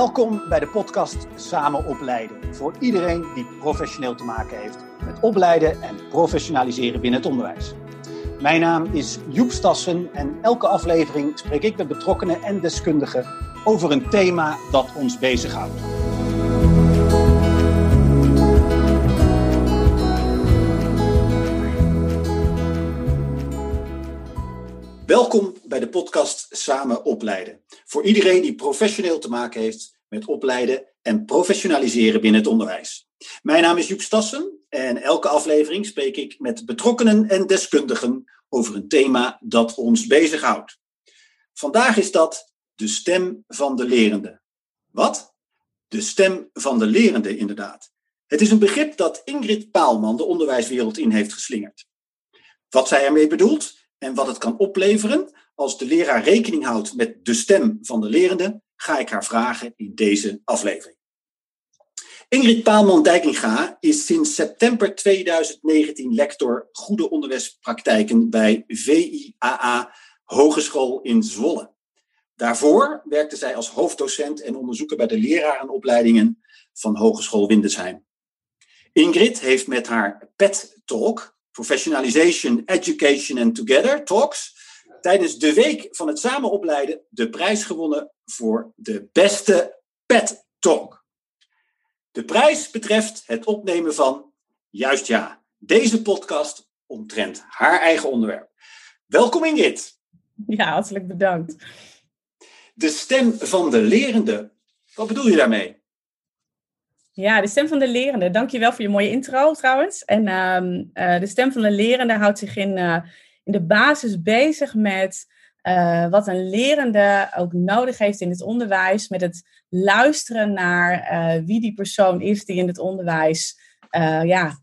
Welkom bij de podcast Samen Opleiden. Voor iedereen die professioneel te maken heeft met opleiden en professionaliseren binnen het onderwijs. Mijn naam is Joep Stassen en elke aflevering spreek ik met betrokkenen en deskundigen over een thema dat ons bezighoudt. Welkom bij de podcast Samen Opleiden. Voor iedereen die professioneel te maken heeft met opleiden en professionaliseren binnen het onderwijs. Mijn naam is Joep Stassen en elke aflevering spreek ik met betrokkenen en deskundigen over een thema dat ons bezighoudt. Vandaag is dat de stem van de lerende. Wat? De stem van de lerende, inderdaad. Het is een begrip dat Ingrid Paalman de onderwijswereld in heeft geslingerd. Wat zij ermee bedoelt en wat het kan opleveren als de leraar rekening houdt met de stem van de lerende, ga ik haar vragen in deze aflevering. Ingrid Paalman-Dijkinga is sinds september 2019 lector Goede Onderwijspraktijken bij VIAA Hogeschool in Zwolle. Daarvoor werkte zij als hoofddocent en onderzoeker bij de lerarenopleidingen van Hogeschool Windesheim. Ingrid heeft met haar PET Talk, Professionalization, Education and Together Talks, tijdens de week van het samen opleiden de prijs gewonnen voor de beste PET Talk. De prijs betreft het opnemen van, juist ja, deze podcast omtrent haar eigen onderwerp. Welkom Ingrid. Ja, hartelijk bedankt. De stem van de lerende. Wat bedoel je daarmee? Ja, de stem van de lerende. Dankjewel voor je mooie intro trouwens. En ehm, eh, de stem van de lerende houdt zich in, uh, in de basis bezig met uh, wat een lerende ook nodig heeft in het onderwijs. Met het luisteren naar wie die persoon is die in het onderwijs ja,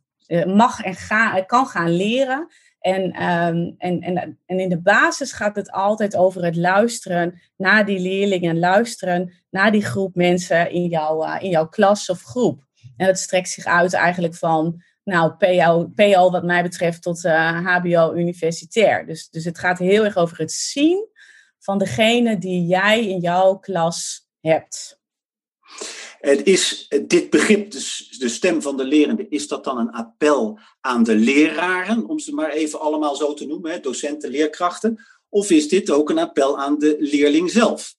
mag en kan gaan leren. En, um, en, en, en in de basis gaat het altijd over het luisteren naar die leerlingen, luisteren naar die groep mensen in, jouw uh, in jouw klas of groep. En dat strekt zich uit eigenlijk van nou, PO, PO wat mij betreft tot HBO universitair. Dus, dus het gaat heel erg over het zien van degene die jij in jouw klas hebt. Het is dit begrip, de stem van de lerende, is dat dan een appel aan de leraren, om ze maar even allemaal zo te noemen, docenten, leerkrachten? Of is dit ook een appel aan de leerling zelf?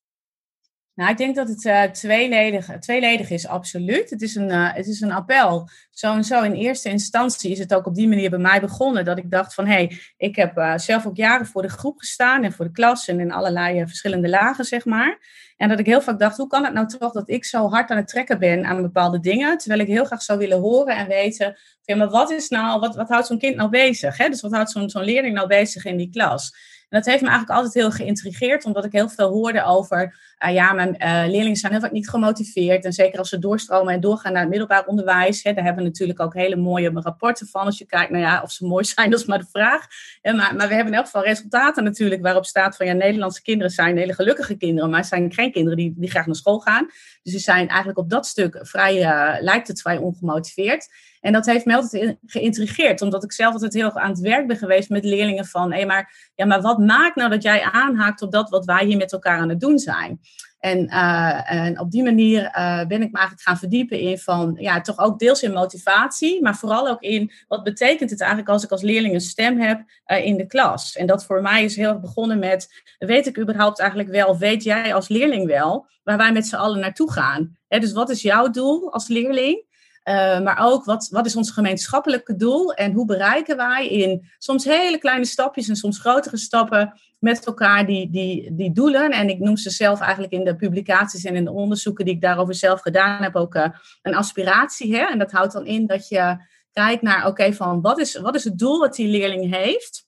Nou, ik denk dat het uh, tweeledig, tweeledig is, absoluut. Het is een, uh, het is een appel. Zo en zo in eerste instantie is het ook op die manier bij mij begonnen. Dat ik dacht van, hé, hey, ik heb uh, zelf ook jaren voor de groep gestaan en voor de klas en in allerlei verschillende lagen, zeg maar. En dat ik heel vaak dacht, hoe kan het nou toch dat ik zo hard aan het trekken ben aan bepaalde dingen, terwijl ik heel graag zou willen horen en weten, maar wat is nou, wat, wat houdt zo'n kind nou bezig? Hè? Dus wat houdt zo'n zo'n leerling nou bezig in die klas? En dat heeft me eigenlijk altijd heel geïntrigeerd, omdat ik heel veel hoorde over, uh, ja, mijn uh, leerlingen zijn heel vaak niet gemotiveerd. En zeker als ze doorstromen en doorgaan naar het middelbaar onderwijs, hè, daar hebben we natuurlijk ook hele mooie rapporten van. Als je kijkt, nou ja, of ze mooi zijn, dat is maar de vraag. Maar, maar we hebben in elk geval resultaten natuurlijk waarop staat van, ja, Nederlandse kinderen zijn hele gelukkige kinderen, maar zijn geen kinderen die, die graag naar school gaan. Dus ze zijn eigenlijk op dat stuk vrij, uh, lijkt het vrij ongemotiveerd. En dat heeft mij altijd geïntrigeerd, omdat ik zelf altijd heel aan het werk ben geweest met leerlingen van, hé, maar, ja, maar wat maakt nou dat jij aanhaakt op dat wat wij hier met elkaar aan het doen zijn? En, uh, en op die manier uh, ben ik me eigenlijk gaan verdiepen in van, ja, toch ook deels in motivatie, maar vooral ook in wat betekent het eigenlijk als ik als leerling een stem heb uh, in de klas. En dat voor mij is heel erg begonnen met, weet ik überhaupt eigenlijk wel, weet jij als leerling wel, waar wij met z'n allen naartoe gaan? Dus wat is jouw doel als leerling? Uh, maar ook wat, wat is ons gemeenschappelijke doel en hoe bereiken wij in soms hele kleine stapjes en soms grotere stappen met elkaar die, die, die doelen. En ik noem ze zelf eigenlijk in de publicaties en in de onderzoeken die ik daarover zelf gedaan heb ook uh, een aspiratie. Hè? En dat houdt dan in dat je kijkt naar, oké, van wat is, wat is het doel wat die leerling heeft?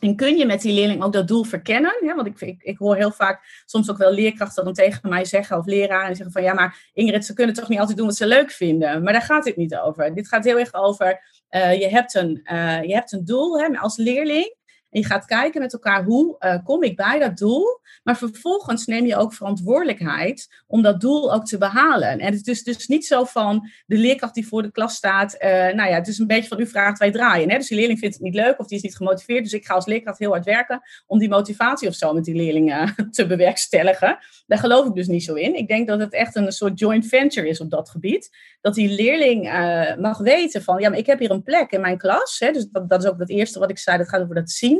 En kun je met die leerling ook dat doel verkennen? Ja, want ik, ik, hoor heel vaak soms ook wel leerkrachten dan tegen mij zeggen, of leraren, en zeggen van ja, maar Ingrid, ze kunnen toch niet altijd doen wat ze leuk vinden. Maar daar gaat dit niet over. Dit gaat heel erg over, uh, je, hebt een, uh, je hebt een doel hè, als leerling. En je gaat kijken met elkaar hoe uh, kom ik bij dat doel. Maar vervolgens neem je ook verantwoordelijkheid om dat doel ook te behalen. En het is dus niet zo van de leerkracht die voor de klas staat. Uh, nou ja, het is een beetje van u vraagt, wij draaien. Hè? Dus die leerling vindt het niet leuk of die is niet gemotiveerd. Dus ik ga als leerkracht heel hard werken om die motivatie of zo met die leerlingen te bewerkstelligen. Daar geloof ik dus niet zo in. Ik denk dat het echt een soort joint venture is op dat gebied. Dat die leerling uh, mag weten van, ja, maar ik heb hier een plek in mijn klas. Hè? Dus dat, dat is ook het eerste wat ik zei, dat gaat over dat zien.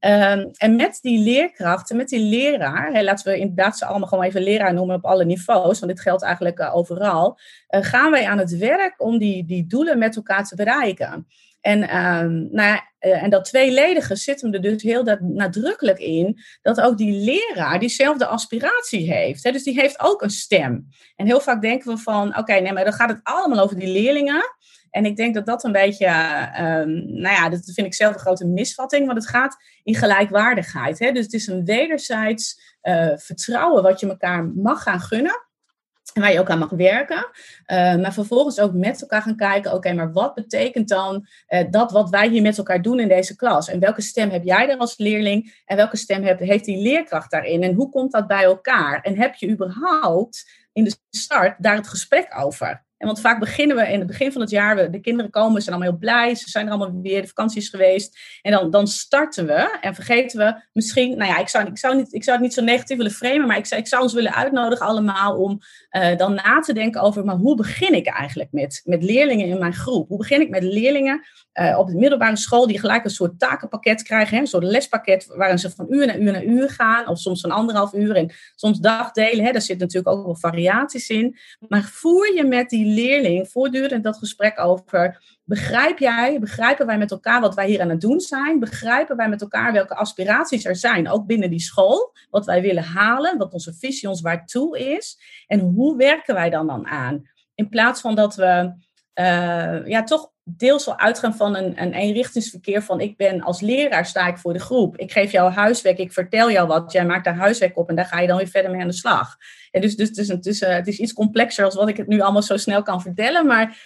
Um, en met die leerkrachten, met die leraar, hè, laten we inderdaad ze allemaal gewoon even leraar noemen op alle niveaus, want dit geldt eigenlijk uh, overal, uh, gaan wij aan het werk om die, die doelen met elkaar te bereiken. En, um, nou uh, en dat tweeledige zit hem er dus heel dat, nadrukkelijk in dat ook die leraar diezelfde aspiratie heeft. Hè? Dus die heeft ook een stem. En heel vaak denken we van, oké, nee, maar dan gaat het allemaal over die leerlingen. En ik denk dat dat een beetje, um, nou ja, dat vind ik zelf een grote misvatting, want het gaat in gelijkwaardigheid. Hè? Dus het is een wederzijds uh, vertrouwen wat je elkaar mag gaan gunnen. En waar je ook aan mag werken. Uh, maar vervolgens ook met elkaar gaan kijken: oké, maar wat betekent dan uh, dat wat wij hier met elkaar doen in deze klas? En welke stem heb jij er als leerling? En welke stem heeft die leerkracht daarin? En hoe komt dat bij elkaar? En heb je überhaupt in de start daar het gesprek over? En want vaak beginnen we in het begin van het jaar, de kinderen komen, ze zijn allemaal heel blij, ze zijn er allemaal weer, de vakanties geweest. En dan, dan starten we en vergeten we misschien, nou ja, ik zou, ik zou, niet, ik zou het niet zo negatief willen framen, maar ik zou, ik zou ons willen uitnodigen allemaal om uh, dan na te denken over, maar hoe begin ik eigenlijk met, met leerlingen in mijn groep? Hoe begin ik met leerlingen uh, op de middelbare school die gelijk een soort takenpakket krijgen, een soort lespakket waarin ze van uur naar uur naar uur gaan, of soms van anderhalf uur en soms dagdelen. Hè, daar zit natuurlijk ook wel variaties in. Maar voer je met die leerling voortdurend dat gesprek over. Begrijp jij, begrijpen wij met elkaar wat wij hier aan het doen zijn? Begrijpen wij met elkaar welke aspiraties er zijn, ook binnen die school? Wat wij willen halen, wat onze visie ons waartoe is? En hoe werken wij dan dan aan? In plaats van dat we uh, ja, toch deels wel uitgaan van een, een eenrichtingsverkeer van ik ben als leraar sta ik voor de groep. Ik geef jou huiswerk, ik vertel jou wat, jij maakt daar huiswerk op en daar ga je dan weer verder mee aan de slag. En dus, dus, dus, dus uh, het is iets complexer als wat ik het nu allemaal zo snel kan vertellen, maar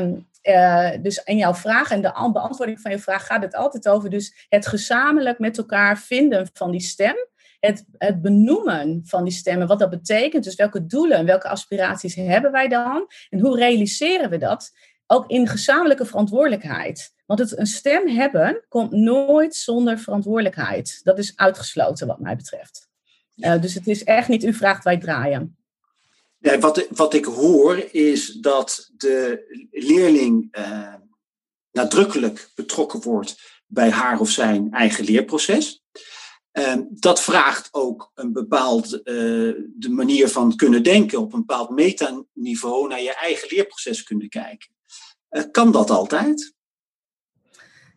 um, uh, dus in jouw vraag en de beantwoording van je vraag gaat het altijd over dus het gezamenlijk met elkaar vinden van die stem. Het, het, benoemen van die stemmen, wat dat betekent. Dus welke doelen en welke aspiraties hebben wij dan? En hoe realiseren we dat? Ook in gezamenlijke verantwoordelijkheid. Want het een stem hebben komt nooit zonder verantwoordelijkheid. Dat is uitgesloten wat mij betreft. Uh, dus het is echt niet u vraagt, wij draaien. Wat, wat ik hoor is dat de leerling uh, nadrukkelijk betrokken wordt bij haar of zijn eigen leerproces. Uh, dat vraagt ook een bepaald de manier van kunnen denken, op een bepaald metaniveau naar je eigen leerproces kunnen kijken. Eh, kan dat altijd?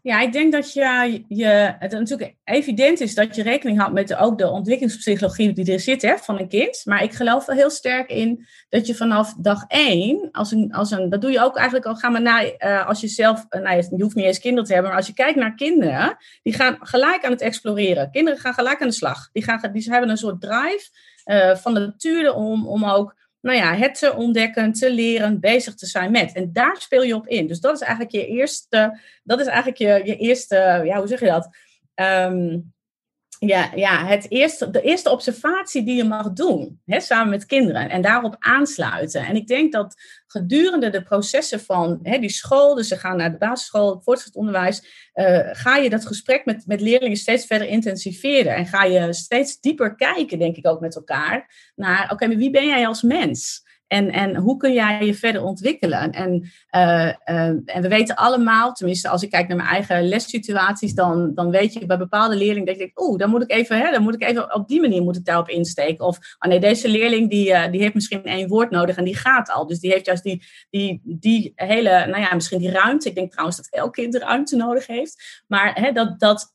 Ja, ik denk dat je, je, het natuurlijk evident is dat je rekening houdt met ook de ontwikkelingspsychologie die er zit hè, van een kind. Maar ik geloof wel heel sterk in dat je vanaf dag één, als een, als een, dat doe je ook eigenlijk al, gaan we naar, uh, als je zelf, nou, je hoeft niet eens kinderen te hebben, maar als je kijkt naar kinderen, die gaan gelijk aan het exploreren. Kinderen gaan gelijk aan de slag. Die, gaan, die hebben een soort drive uh, van nature om, om ook nou ja, het te ontdekken, te leren, bezig te zijn met. En daar speel je op in. Dus dat is eigenlijk je eerste, dat is eigenlijk je, je eerste, ja, hoe zeg je dat? Um, ja, ja het eerste, de eerste observatie die je mag doen, hè, samen met kinderen, en daarop aansluiten. En ik denk dat gedurende de processen van hè, die school, dus ze gaan naar de basisschool, voortgezet onderwijs, uh, ga je dat gesprek met, met leerlingen steeds verder intensiveren. En ga je steeds dieper kijken, denk ik ook met elkaar, naar, oké, maar wie ben jij als mens? En, en hoe kun jij je verder ontwikkelen? En, uh, uh, en we weten allemaal, tenminste als ik kijk naar mijn eigen lessituaties, dan, dan weet je bij bepaalde leerlingen dat je denkt, oeh, dan moet ik even, hè, dan moet ik even op die manier moet daarop insteken. Of, oh nee, deze leerling die, uh, die heeft misschien één woord nodig en die gaat al. Dus die heeft juist die, die, die hele, nou ja, misschien die ruimte. Ik denk trouwens dat elk kind ruimte nodig heeft. Maar hè, dat, dat,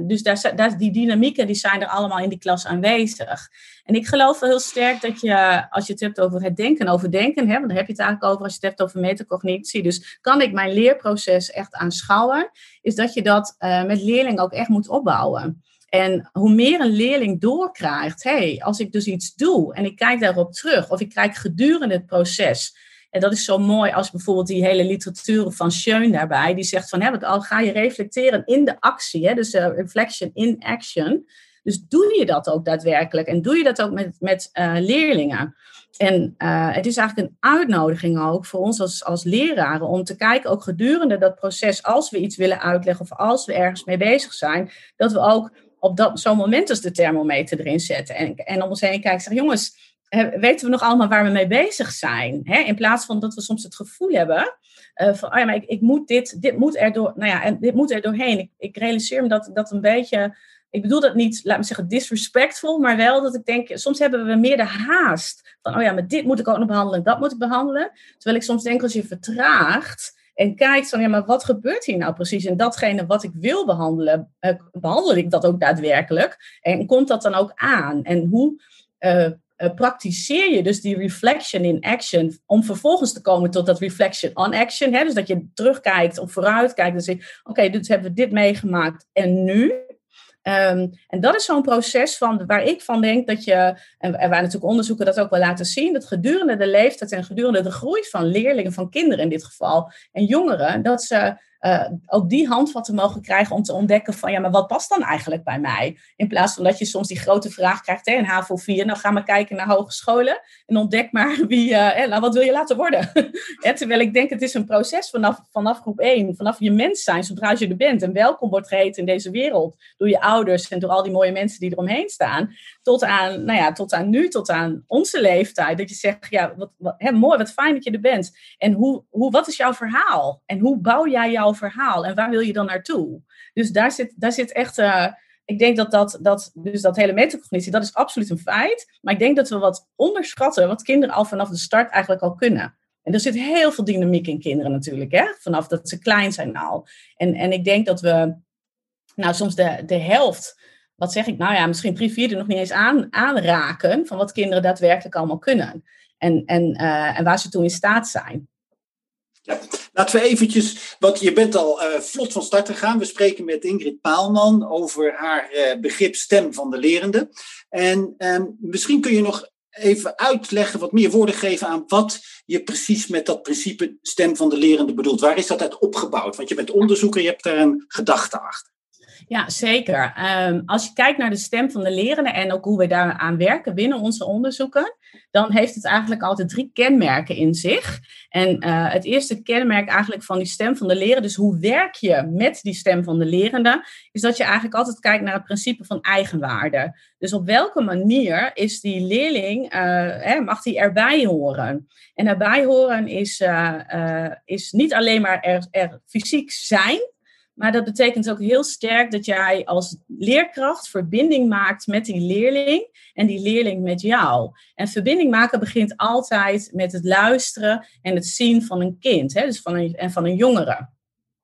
dus daar, daar, die dynamieken die zijn er allemaal in die klas aanwezig. En ik geloof wel heel sterk dat je, als je het hebt over het denken, over denken, hè, want daar heb je het eigenlijk over als je het hebt over metacognitie. Dus kan ik mijn leerproces echt aanschouwen, is dat je dat uh, met leerlingen ook echt moet opbouwen. En hoe meer een leerling doorkrijgt, hey, als ik dus iets doe en ik kijk daarop terug, of ik kijk gedurende het proces, En dat is zo mooi als bijvoorbeeld die hele literatuur van Schoen daarbij, die zegt van, hè, al ga je reflecteren in de actie, hè, dus uh, reflection in action. Dus doe je dat ook daadwerkelijk en doe je dat ook met, met uh, leerlingen. En uh, het is eigenlijk een uitnodiging ook voor ons als, als leraren om te kijken, ook gedurende dat proces, als we iets willen uitleggen of als we ergens mee bezig zijn, dat we ook op dat, zo'n moment als de thermometer erin zetten. En, en om ons heen kijken en zeggen, jongens, weten we nog allemaal waar we mee bezig zijn? In plaats van dat we soms het gevoel hebben uh, van, oh ja, maar ik, ik, moet dit, dit moet er door, nou ja, en dit moet er doorheen. Ik, ik realiseer me dat dat een beetje, ik bedoel dat niet, laat me zeggen, disrespectful, maar wel dat ik denk, soms hebben we meer de haast van, oh ja, maar dit moet ik ook nog behandelen, dat moet ik behandelen. Terwijl ik soms denk, als je vertraagt, en kijkt van, ja, maar wat gebeurt hier nou precies? En datgene wat ik wil behandelen, uh, behandel ik dat ook daadwerkelijk? En komt dat dan ook aan? En hoe uh, je dus die reflection in action om vervolgens te komen tot dat reflection on action? Hè? Dus dat je terugkijkt of vooruitkijkt en zegt, oké, dus hebben we dit meegemaakt en nu? Um, en dat is zo'n proces van, waar ik van denk dat je, en, waar natuurlijk onderzoeken dat ook wel laten zien, dat gedurende de leeftijd en gedurende de groei van leerlingen, van kinderen in dit geval, en jongeren, dat ze uh, ook die handvatten mogen krijgen om te ontdekken van ja, maar wat past dan eigenlijk bij mij? In plaats van dat je soms die grote vraag krijgt hè, in HAVO 4, nou ga maar kijken naar hogescholen en ontdek maar wie, uh, nou, wat wil je laten worden? terwijl ik denk het is een proces vanaf, vanaf groep 1, vanaf je mens zijn, zodra je er bent en welkom wordt geheten in deze wereld door je ouders en door al die mooie mensen die eromheen staan, tot aan, nou ja, tot aan nu, tot aan onze leeftijd, dat je zegt, ja, wat, hè, mooi, wat fijn dat je er bent. En hoe, hoe, wat is jouw verhaal? En hoe bouw jij jouw verhaal en waar wil je dan naartoe? Dus daar zit, daar zit echt. Uh, ik denk dat dat, dat, dus dat hele metacognitie, dat is absoluut een feit. Maar ik denk dat we wat onderschatten wat kinderen al vanaf de start eigenlijk al kunnen. En er zit heel veel dynamiek in kinderen natuurlijk, hè? vanaf dat ze klein zijn al. En, en ik denk dat we, nou soms de, de helft, wat zeg ik, nou ja, misschien drie vierde nog niet eens aan, aanraken van wat kinderen daadwerkelijk allemaal kunnen. En, en, uh, en waar ze toe in staat zijn. Laten we eventjes, want je bent al uh, vlot van start gegaan. We spreken met Ingrid Paalman over haar uh, begrip stem van de lerende. En um, misschien kun je nog even uitleggen, wat meer woorden geven aan wat je precies met dat principe stem van de lerende bedoelt. Waar is dat uit opgebouwd? Want je bent onderzoeker, je hebt daar een gedachte achter. Ja, zeker. Um, als je kijkt naar de stem van de lerende en ook hoe we daaraan werken binnen onze onderzoeken, dan heeft het eigenlijk altijd drie kenmerken in zich. En uh, het eerste kenmerk eigenlijk van die stem van de lerende, dus hoe werk je met die stem van de lerende, is dat je eigenlijk altijd kijkt naar het principe van eigenwaarde. Dus op welke manier is die leerling, hè, mag die erbij horen? En erbij horen is, uh, is niet alleen maar er fysiek zijn, maar dat betekent ook heel sterk dat jij als leerkracht verbinding maakt met die leerling en die leerling met jou. En verbinding maken begint altijd met het luisteren en het zien van een kind, hè, dus van een, en van een jongere.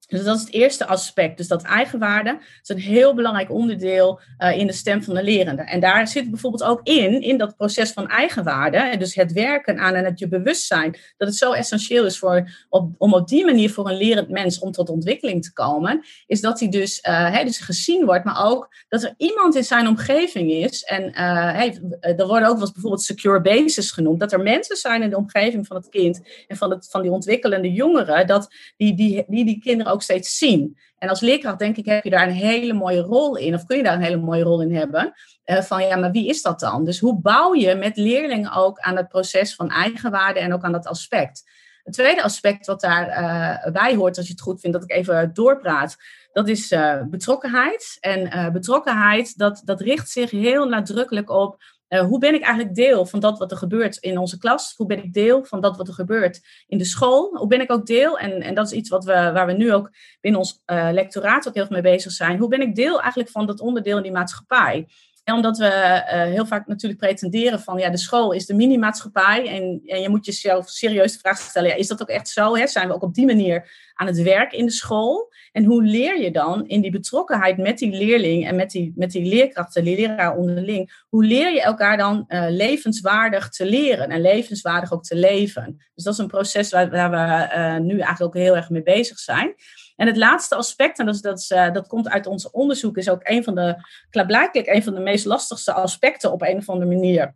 Dus dat is het eerste aspect. Dus dat eigenwaarde is een heel belangrijk onderdeel uh, in de stem van de lerende. En daar zit bijvoorbeeld ook in, in dat proces van eigenwaarde. En dus het werken aan en het je bewustzijn. Dat het zo essentieel is voor, om op die manier voor een lerend mens om tot ontwikkeling te komen. Is dat hij dus, uh, dus gezien wordt, maar ook dat er iemand in zijn omgeving is. En hey, er worden ook wel eens bijvoorbeeld secure bases genoemd. Dat er mensen zijn in de omgeving van het kind en van, het, van die ontwikkelende jongeren. Dat die, die, die, die kinderen ook ook steeds zien. En als leerkracht denk ik, heb je daar een hele mooie rol in, of kun je daar een hele mooie rol in hebben, uh, van ja, maar wie is dat dan? Dus hoe bouw je met leerlingen ook aan het proces van eigenwaarde en ook aan dat aspect? Het tweede aspect wat daarbij bij hoort, als je het goed vindt dat ik even doorpraat, dat is uh, betrokkenheid. En betrokkenheid, dat, dat richt zich heel nadrukkelijk op uh, hoe ben ik eigenlijk deel van dat wat er gebeurt in onze klas? Hoe ben ik deel van dat wat er gebeurt in de school? Hoe ben ik ook deel? En, en dat is iets wat we, waar we nu ook binnen ons uh, lectoraat ook heel erg mee bezig zijn. Hoe ben ik deel eigenlijk van dat onderdeel in die maatschappij? Omdat we uh, heel vaak natuurlijk pretenderen van ja, de school is de mini-maatschappij. En, en je moet jezelf serieus de vraag stellen: ja, is dat ook echt zo? Hè? Zijn we ook op die manier aan het werk in de school? En hoe leer je dan in die betrokkenheid met die leerling en met die, met die leerkrachten, die leraar onderling, hoe leer je elkaar dan uh, levenswaardig te leren en levenswaardig ook te leven? Dus dat is een proces waar, waar we uh, nu eigenlijk ook heel erg mee bezig zijn. En het laatste aspect, en dat, is, uh, dat komt uit ons onderzoek, is ook een van de, klaarblijkelijk een van de meest lastigste aspecten op een of andere manier.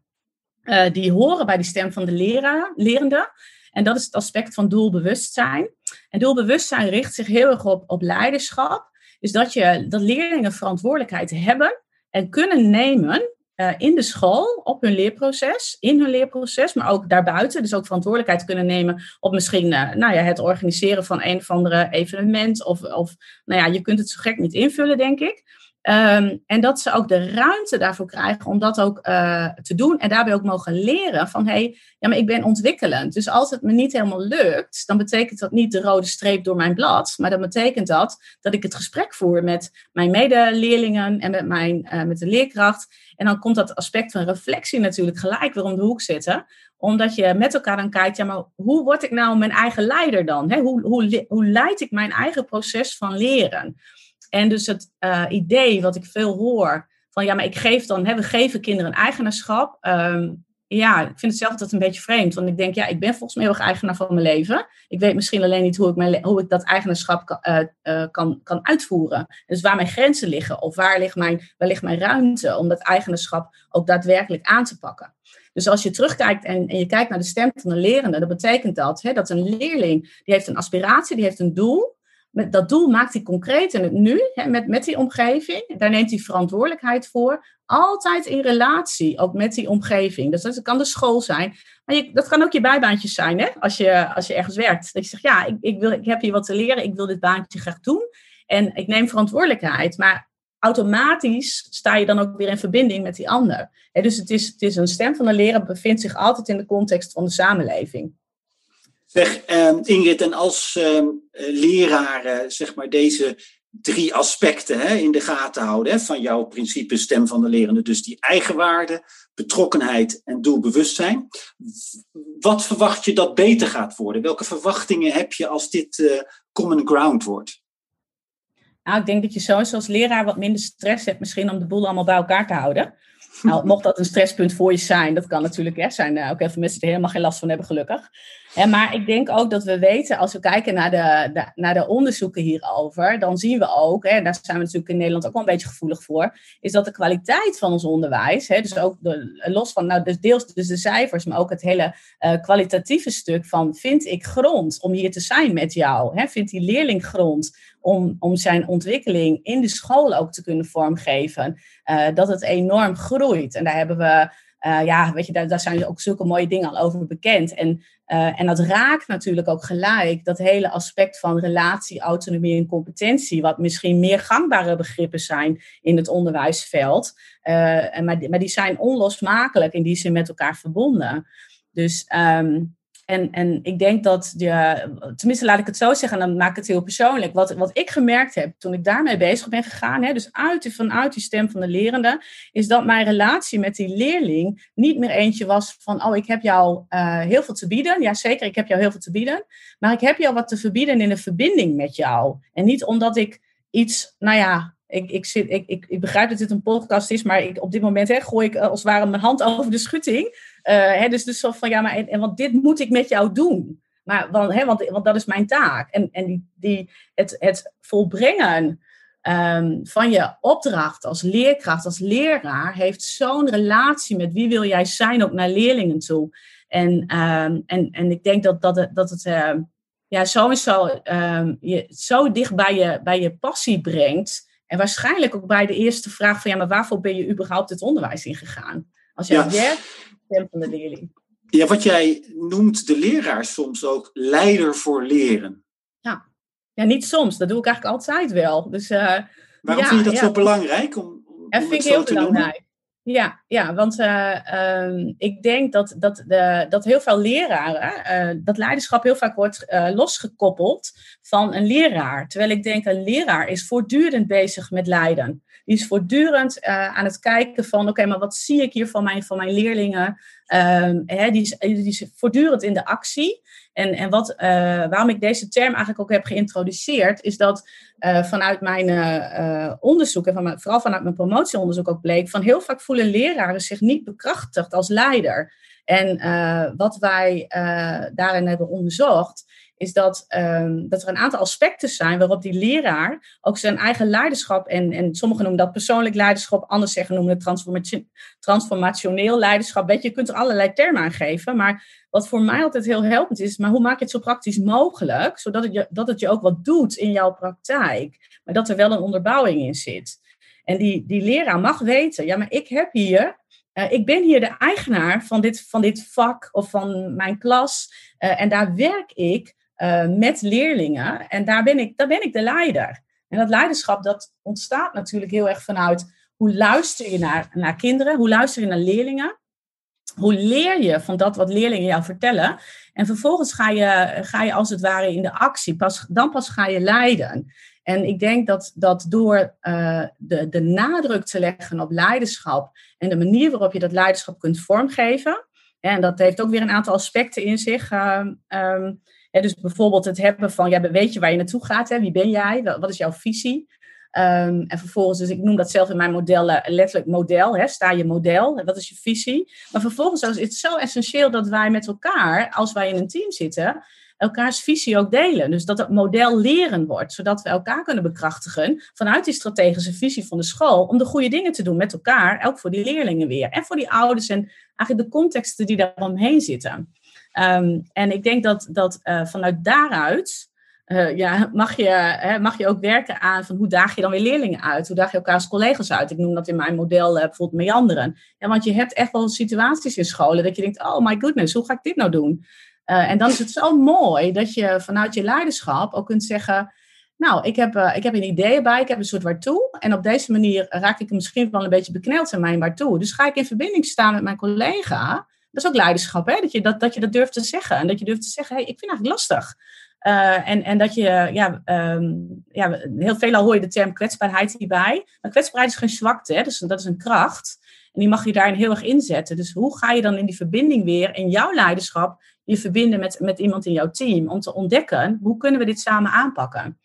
die horen bij die stem van de leraar, lerende. En dat is het aspect van doelbewustzijn. En doelbewustzijn richt zich heel erg op, op leiderschap. Dus dat, je, dat leerlingen verantwoordelijkheid hebben en kunnen nemen uh, in de school op hun leerproces, in hun leerproces, maar ook daarbuiten. Dus ook verantwoordelijkheid kunnen nemen op misschien uh, nou ja, het organiseren van een of andere evenement. Of, of nou ja, je kunt het zo gek niet invullen, denk ik. Ehm, en dat ze ook de ruimte daarvoor krijgen om dat ook uh, te doen. En daarbij ook mogen leren van, hé, hey, ja, maar ik ben ontwikkelend. Dus als het me niet helemaal lukt, dan betekent dat niet de rode streep door mijn blad. Maar dan betekent dat dat ik het gesprek voer met mijn medeleerlingen en met, mijn, uh, met de leerkracht. En dan komt dat aspect van reflectie natuurlijk gelijk weer om de hoek zitten. Omdat je met elkaar dan kijkt, ja, maar hoe word ik nou mijn eigen leider dan? Hoe, hoe, hoe leid ik mijn eigen proces van leren? En dus het uh, idee wat ik veel hoor, van ja, maar ik geef dan, hè, we geven kinderen een eigenaarschap. Um, ja, ik vind het zelf altijd een beetje vreemd. Want ik denk, ja, ik ben volgens mij heel erg eigenaar van mijn leven. Ik weet misschien alleen niet hoe ik, mijn, hoe ik dat eigenaarschap kan, uh, uh, kan, kan uitvoeren. Dus waar mijn grenzen liggen of waar ligt, mijn, waar ligt mijn ruimte om dat eigenaarschap ook daadwerkelijk aan te pakken. Dus als je terugkijkt en, en je kijkt naar de stem van een lerende, dan betekent dat hè, dat een leerling, die heeft een aspiratie, die heeft een doel dat doel maakt hij concreet in het nu, hè, met, met die omgeving. Daar neemt hij verantwoordelijkheid voor. Altijd in relatie, ook met die omgeving. Dus dat kan de school zijn. Maar je, dat kan ook je bijbaantjes zijn, hè, als, je, als je ergens werkt. Dat je zegt, ja, ik, ik, wil, ik heb hier wat te leren. Ik wil dit baantje graag doen. En ik neem verantwoordelijkheid. Maar automatisch sta je dan ook weer in verbinding met die ander. dus het is, het is een stem van de leraar, bevindt zich altijd in de context van de samenleving. Zeg, uh, Ingrid, en als uh, leraren zeg maar deze drie aspecten hè, in de gaten houden hè, van jouw principe stem van de lerende, dus die eigenwaarde, betrokkenheid en doelbewustzijn, wat verwacht je dat beter gaat worden? Welke verwachtingen heb je als dit uh, common ground wordt? Nou, ik denk dat je sowieso als leraar wat minder stress hebt misschien om de boel allemaal bij elkaar te houden. Nou, mocht dat een stresspunt voor je zijn, dat kan natuurlijk hè, zijn. Uh, ook heel veel mensen er helemaal geen last van hebben, gelukkig. En maar ik denk ook dat we weten, als we kijken naar de, naar de onderzoeken hierover, dan zien we ook, hè, daar zijn we natuurlijk in Nederland ook wel een beetje gevoelig voor, is dat de kwaliteit van ons onderwijs, hè, dus ook los van, nou, dus deels dus de cijfers, maar ook het hele uh, kwalitatieve stuk van, vind ik grond om hier te zijn met jou? Hè, vindt die leerling grond om, om zijn ontwikkeling in de school ook te kunnen vormgeven? Uh, dat het enorm groeit. En daar hebben we uh, ja, weet je, daar, zijn ook zulke mooie dingen al over bekend. En, uh, en dat raakt natuurlijk ook gelijk dat hele aspect van relatie, autonomie en competentie, wat misschien meer gangbare begrippen zijn in het onderwijsveld. Uh, en, maar, maar die zijn onlosmakelijk in die zin met elkaar verbonden. Dus um, en, en ik denk dat, je, tenminste laat ik het zo zeggen, en dan maak ik het heel persoonlijk. Wat, wat ik gemerkt heb toen ik daarmee bezig ben gegaan, hè, dus uit, vanuit die stem van de lerende, is dat mijn relatie met die leerling niet meer eentje was van, oh, ik heb jou uh, heel veel te bieden. Ja, zeker, ik heb jou heel veel te bieden. Maar ik heb jou wat te verbieden in een verbinding met jou. En niet omdat ik iets, nou ja, ik, ik, zit, ik, ik, ik begrijp dat dit een podcast is, maar ik, op dit moment hè, gooi ik als het ware mijn hand over de schutting. Uh, hè, dus, dus zo van ja, maar en, en, want dit moet ik met jou doen. Maar, want, hè, want, want dat is mijn taak. En, en die, die, het, het volbrengen um, van je opdracht als leerkracht, als leraar, heeft zo'n relatie met wie wil jij zijn ook naar leerlingen toe. En, um, en, en ik denk dat, dat het, dat het uh, ja, sowieso um, je zo dicht bij je, bij je passie brengt. En waarschijnlijk ook bij de eerste vraag van ja, maar waarvoor ben je überhaupt het onderwijs ingegaan? Als jij ja. Werkt, stem van de leerling. Ja, wat jij noemt de leraar soms ook leider voor leren. Ja, ja niet soms. Dat doe ik eigenlijk altijd wel. Dus, uh, Waarom ja, vind je dat ja. zo belangrijk? Om, om dat vind ik heel belangrijk. Ja, ja, want uh, um, ik denk dat, dat, de, dat heel veel leraren, uh, dat leiderschap heel vaak wordt uh, losgekoppeld van een leraar. Terwijl ik denk, een leraar is voortdurend bezig met leiden. Die is voortdurend aan het kijken van, oké, maar wat zie ik hier van mijn, van mijn leerlingen? Hè, die, is, die is voortdurend in de actie. En, en wat, uh, waarom ik deze term eigenlijk ook heb geïntroduceerd, is dat uh, vanuit mijn onderzoek en van vooral vanuit mijn promotieonderzoek ook bleek, van heel vaak voelen leraren zich niet bekrachtigd als leider. En wat wij daarin hebben onderzocht, is dat, ehm, dat er een aantal aspecten zijn waarop die leraar ook zijn eigen leiderschap, en, en sommigen noemen dat persoonlijk leiderschap, anderen zeggen noemen het transformationeel leiderschap. Weet je, kunt er allerlei termen aan geven, maar wat voor mij altijd heel helpend is, maar hoe maak je het zo praktisch mogelijk, zodat het je, dat het je ook wat doet in jouw praktijk, maar dat er wel een onderbouwing in zit. En die, die leraar mag weten, ja, maar ik heb hier uh, ik ben hier de eigenaar van dit, van dit vak of van mijn klas. Uh, en daar werk ik uh, met leerlingen. En daar ben, ik, daar ben ik de leider. En dat leiderschap dat ontstaat natuurlijk heel erg vanuit hoe luister je naar, naar kinderen, hoe luister je naar leerlingen. Hoe leer je van dat wat leerlingen jou vertellen? En vervolgens ga je, ga je als het ware in de actie. Pas, dan pas ga je leiden. En ik denk dat, dat door uh, de, de nadruk te leggen op leiderschap en de manier waarop je dat leiderschap kunt vormgeven, en dat heeft ook weer een aantal aspecten in zich. Uh, um, dus bijvoorbeeld het hebben van, ja, weet je waar je naartoe gaat? Hè? Wie ben jij? Wat is jouw visie? Um, en vervolgens, dus ik noem dat zelf in mijn model uh, letterlijk model. Hè? Sta je model? Wat is je visie? Maar vervolgens is het zo essentieel dat wij met elkaar, als wij in een team zitten, elkaars visie ook delen. Dus dat het model leren wordt, zodat we elkaar kunnen bekrachtigen vanuit die strategische visie van de school, om de goede dingen te doen met elkaar, ook voor die leerlingen weer. En voor die ouders en eigenlijk de contexten die daaromheen zitten. Um, en ik denk dat, dat uh, vanuit daaruit uh, ja, mag, je, hè, mag je ook werken aan van hoe daag je dan weer leerlingen uit? Hoe daag je elkaar als collega's uit? Ik noem dat in mijn model uh, bijvoorbeeld meanderen. Want je hebt echt wel situaties in scholen dat je denkt, oh my goodness, hoe ga ik dit nou doen? En dan is het zo mooi dat je vanuit je leiderschap ook kunt zeggen, nou, ik heb, ik heb een idee bij, ik heb een soort waartoe. En op deze manier raak ik misschien wel een beetje bekneld in mijn waartoe. Dus ga ik in verbinding staan met mijn collega. Dat is ook leiderschap, hè? Dat, je dat, dat je dat durft te zeggen. En dat je durft te zeggen, hey, ik vind het eigenlijk lastig. Uh, en, en dat je, ja, um, ja, heel veel al hoor je de term kwetsbaarheid hierbij. Maar kwetsbaarheid is geen zwakte, hè? Dus dat is een kracht. En die mag je daarin heel erg inzetten. Dus hoe ga je dan in die verbinding weer, in jouw leiderschap, je verbinden met, met iemand in jouw team? Om te ontdekken, hoe kunnen we dit samen aanpakken?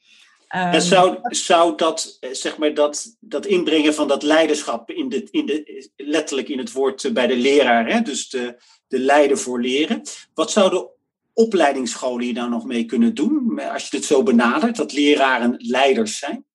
En zou, zou dat, eh, zeg maar, dat, dat inbrengen van dat leiderschap in de, in de, letterlijk in het woord bij de leraar, hè? dus de, de leider voor leren, wat zouden opleidingsscholen hier nou nog mee kunnen doen? Als je het zo benadert, dat leraren leiders zijn?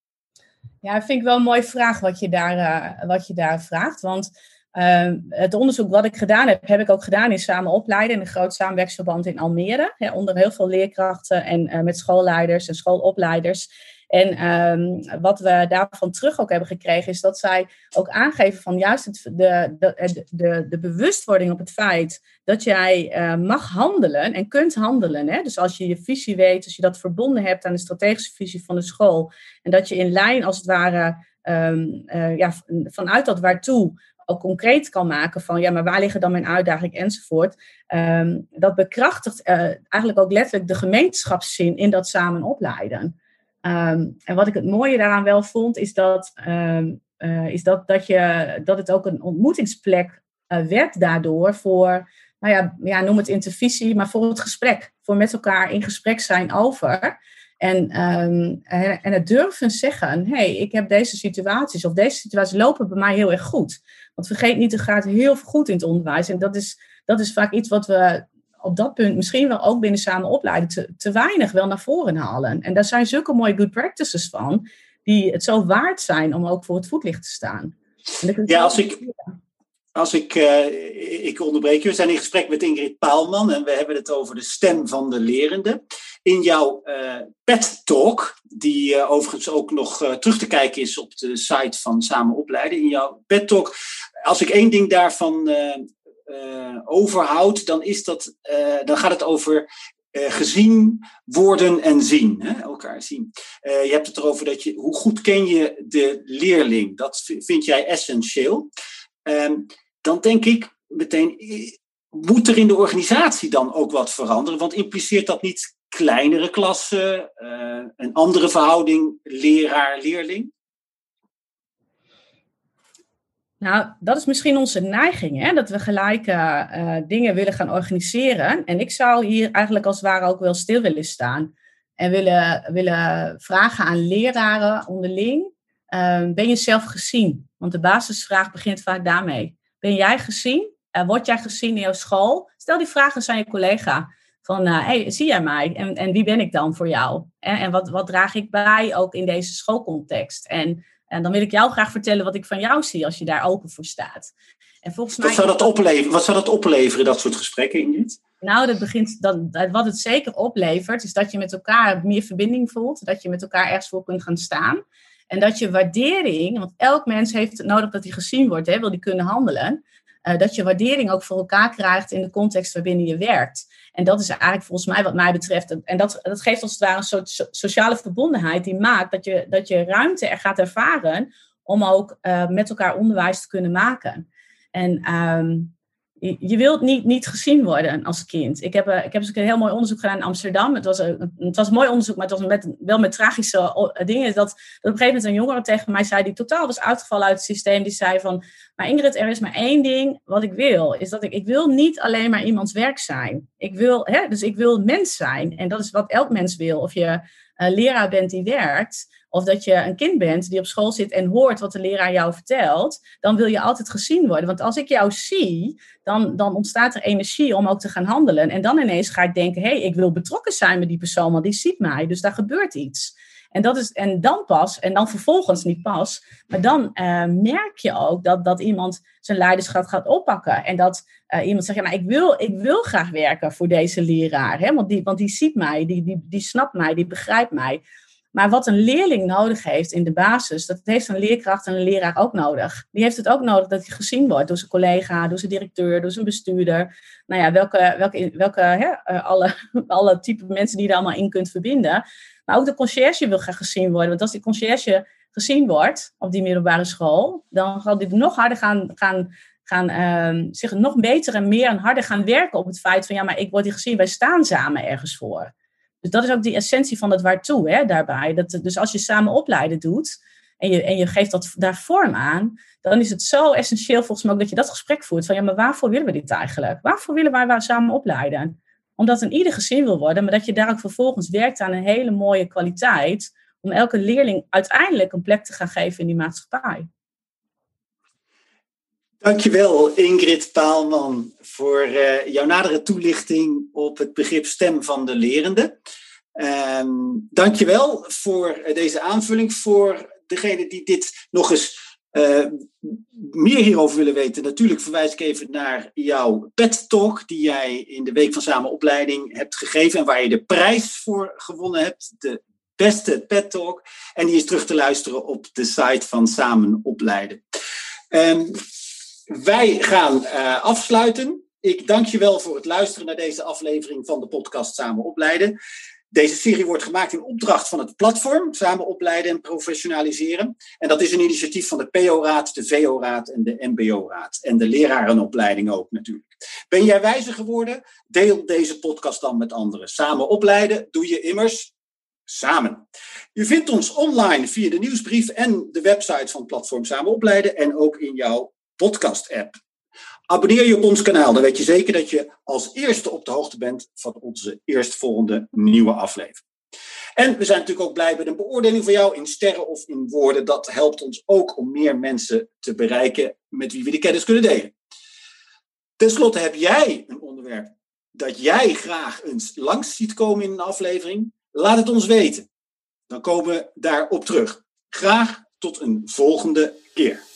Ja, dat vind ik wel een mooie vraag wat je daar, uh, wat je daar vraagt. Want uh, het onderzoek wat ik gedaan heb, heb ik ook gedaan in samen opleiden in een groot samenwerksverband in Almere. Onder heel veel leerkrachten en uh, met schoolleiders en schoolopleiders. En um, wat we daarvan terug ook hebben gekregen, is dat zij ook aangeven van juist het, de, de, de, de bewustwording op het feit dat jij uh, mag handelen en kunt handelen. Hè? Dus als je je visie weet, als je dat verbonden hebt aan de strategische visie van de school, en dat je in lijn als het ware uh, ja, vanuit dat waartoe ook concreet kan maken van ja, maar waar liggen dan mijn uitdagingen enzovoort. Um, dat bekrachtigt uh, eigenlijk ook letterlijk de gemeenschapszin in dat samen opleiden. Um, en wat ik het mooie daaraan wel vond, is dat, um, uh, is dat, dat, je, dat het ook een ontmoetingsplek uh, werd daardoor voor, nou ja, ja, noem het intervisie, maar voor het gesprek. Voor met elkaar in gesprek zijn over. En, en, het durven zeggen, hey, ik heb deze situaties of deze situaties lopen bij mij heel erg goed. Want vergeet niet, het gaat heel goed in het onderwijs. En dat is, dat is vaak iets wat we op dat punt misschien wel ook binnen samen opleiden te, te weinig wel naar voren halen. En daar zijn zulke mooie good practices van, die het zo waard zijn om ook voor het voetlicht te staan. Ja, als ik, als ik, uh, ik onderbreek je, we zijn in gesprek met Ingrid Paalman en we hebben het over de stem van de lerende. In jouw uh, PET Talk, die uh, overigens ook nog terug te kijken is op de site van Samen Opleiden, in jouw PET Talk, als ik één ding daarvan uh, overhoudt, dan, is dat, uh, dan gaat het over gezien worden en zien. Hè? Elkaar zien. je hebt het erover dat je, hoe goed ken je de leerling? Dat vind jij essentieel. Ehm, dan denk ik meteen, moet er in de organisatie dan ook wat veranderen? Want impliceert dat niet kleinere klassen, een andere verhouding leraar-leerling? Nou, dat is misschien onze neiging, hè? dat we gelijk uh, dingen willen gaan organiseren. En ik zou hier eigenlijk als het ware ook wel stil willen staan. En willen, willen vragen aan leraren onderling. Uh, ben je zelf gezien? Want de basisvraag begint vaak daarmee. Ben jij gezien? Uh, word jij gezien in jouw school? Stel die vragen aan je collega. Van, hey, zie jij mij? En, en wie ben ik dan voor jou? En, en wat, wat draag ik bij ook in deze schoolcontext? En, en dan wil ik jou graag vertellen wat ik van jou zie als je daar open voor staat. En volgens mij... Wat zou dat opleveren, wat zou dat opleveren, dat soort gesprekken, Ingrid? Nou, dat begint dan, wat het zeker oplevert, is dat je met elkaar meer verbinding voelt. Dat je met elkaar ergens voor kunt gaan staan. En dat je waardering, want elk mens heeft het nodig dat hij gezien wordt, hè, wil die kunnen handelen. Uh, dat je waardering ook voor elkaar krijgt in de context waarbinnen je werkt. En dat is eigenlijk volgens mij wat mij betreft. En dat, dat geeft als het ware een soort sociale verbondenheid die maakt dat je, dat je ruimte er gaat ervaren om ook uh, met elkaar onderwijs te kunnen maken. En um, je wilt niet, niet gezien worden als kind. Ik heb, uh, ik heb dus een heel mooi onderzoek gedaan in Amsterdam. Het was, een, het was mooi onderzoek, maar het was met, wel met tragische dingen. Dat, op een gegeven moment een jongere tegen mij zei, die totaal was uitgevallen uit het systeem. Die zei van, maar Ingrid, er is maar één ding wat ik wil. Is dat ik, ik wil niet alleen maar iemands werk zijn. Ik wil, hè, dus ik wil mens zijn. En dat is wat elk mens wil. Of je uh, leraar bent die werkt of dat je een kind bent die op school zit en hoort wat de leraar jou vertelt, dan wil je altijd gezien worden. Want als ik jou zie, dan, dan ontstaat er energie om ook te gaan handelen. En dan ineens ga ik denken, hé, hey, ik wil betrokken zijn met die persoon, want die ziet mij, dus daar gebeurt iets. En, dat is, en dan pas, en dan vervolgens niet pas, maar dan uh, merk je ook dat, dat iemand zijn leiderschap gaat oppakken. En dat uh, iemand zegt, ja, maar ik wil, ik wil graag werken voor deze leraar. Hè? Want, die, want die ziet mij, die, die, die snapt mij, die begrijpt mij. Maar wat een leerling nodig heeft in de basis, dat heeft een leerkracht en een leraar ook nodig. Die heeft het ook nodig dat hij gezien wordt door zijn collega, door zijn directeur, door zijn bestuurder. Nou ja, welke, welke, welke hè, eh, alle, alle type mensen die je er allemaal in kunt verbinden. Maar ook de conciërge wil graag gezien worden. Want als die conciërge gezien wordt op die middelbare school, dan zal dit nog harder gaan, gaan, gaan uh, zich nog beter en meer en harder gaan werken op het feit van ja, maar ik word hier gezien, wij staan samen ergens voor. Dus dat is ook die essentie van het waartoe hè, daarbij. Dat, dus als je samen opleiden doet en je, en je geeft dat daar vorm aan, dan is het zo essentieel volgens mij ook dat je dat gesprek voert van ja, maar waarvoor willen we dit eigenlijk? Waarvoor willen wij waar samen opleiden? Omdat een ieder gezien wil worden, maar dat je daar ook vervolgens werkt aan een hele mooie kwaliteit om elke leerling uiteindelijk een plek te gaan geven in die maatschappij. Dankjewel Ingrid Paalman voor uh, jouw nadere toelichting op het begrip stem van de lerende. Um, dankjewel voor eh, deze aanvulling. Voor degene die dit nog eens uh, meer hierover willen weten, natuurlijk verwijs ik even naar jouw PET Talk, die jij in de Week van Samenopleiding hebt gegeven en waar je de prijs voor gewonnen hebt. De beste PET Talk. En die is terug te luisteren op de site van Samen Opleiden. Um, wij gaan uh, afsluiten. Ik dank je wel voor het luisteren naar deze aflevering van de podcast Samen Opleiden. Deze serie wordt gemaakt in opdracht van het platform Samen Opleiden en Professionaliseren. En dat is een initiatief van de PO-raad, de VO-raad en de MBO-raad. En de lerarenopleiding ook natuurlijk. Ben jij wijzer geworden? Deel deze podcast dan met anderen. Samen opleiden doe je immers samen. Je vindt ons online via de nieuwsbrief en de website van platform Samen Opleiden en ook in jouw podcast-app. Abonneer je op ons kanaal, dan weet je zeker dat je als eerste op de hoogte bent van onze eerstvolgende nieuwe aflevering. En we zijn natuurlijk ook blij met een beoordeling van jou in sterren of in woorden. Dat helpt ons ook om meer mensen te bereiken met wie we die kennis kunnen delen. Ten slotte heb jij een onderwerp dat jij graag eens langs ziet komen in een aflevering. Laat het ons weten. Dan komen we daarop terug. Graag tot een volgende keer.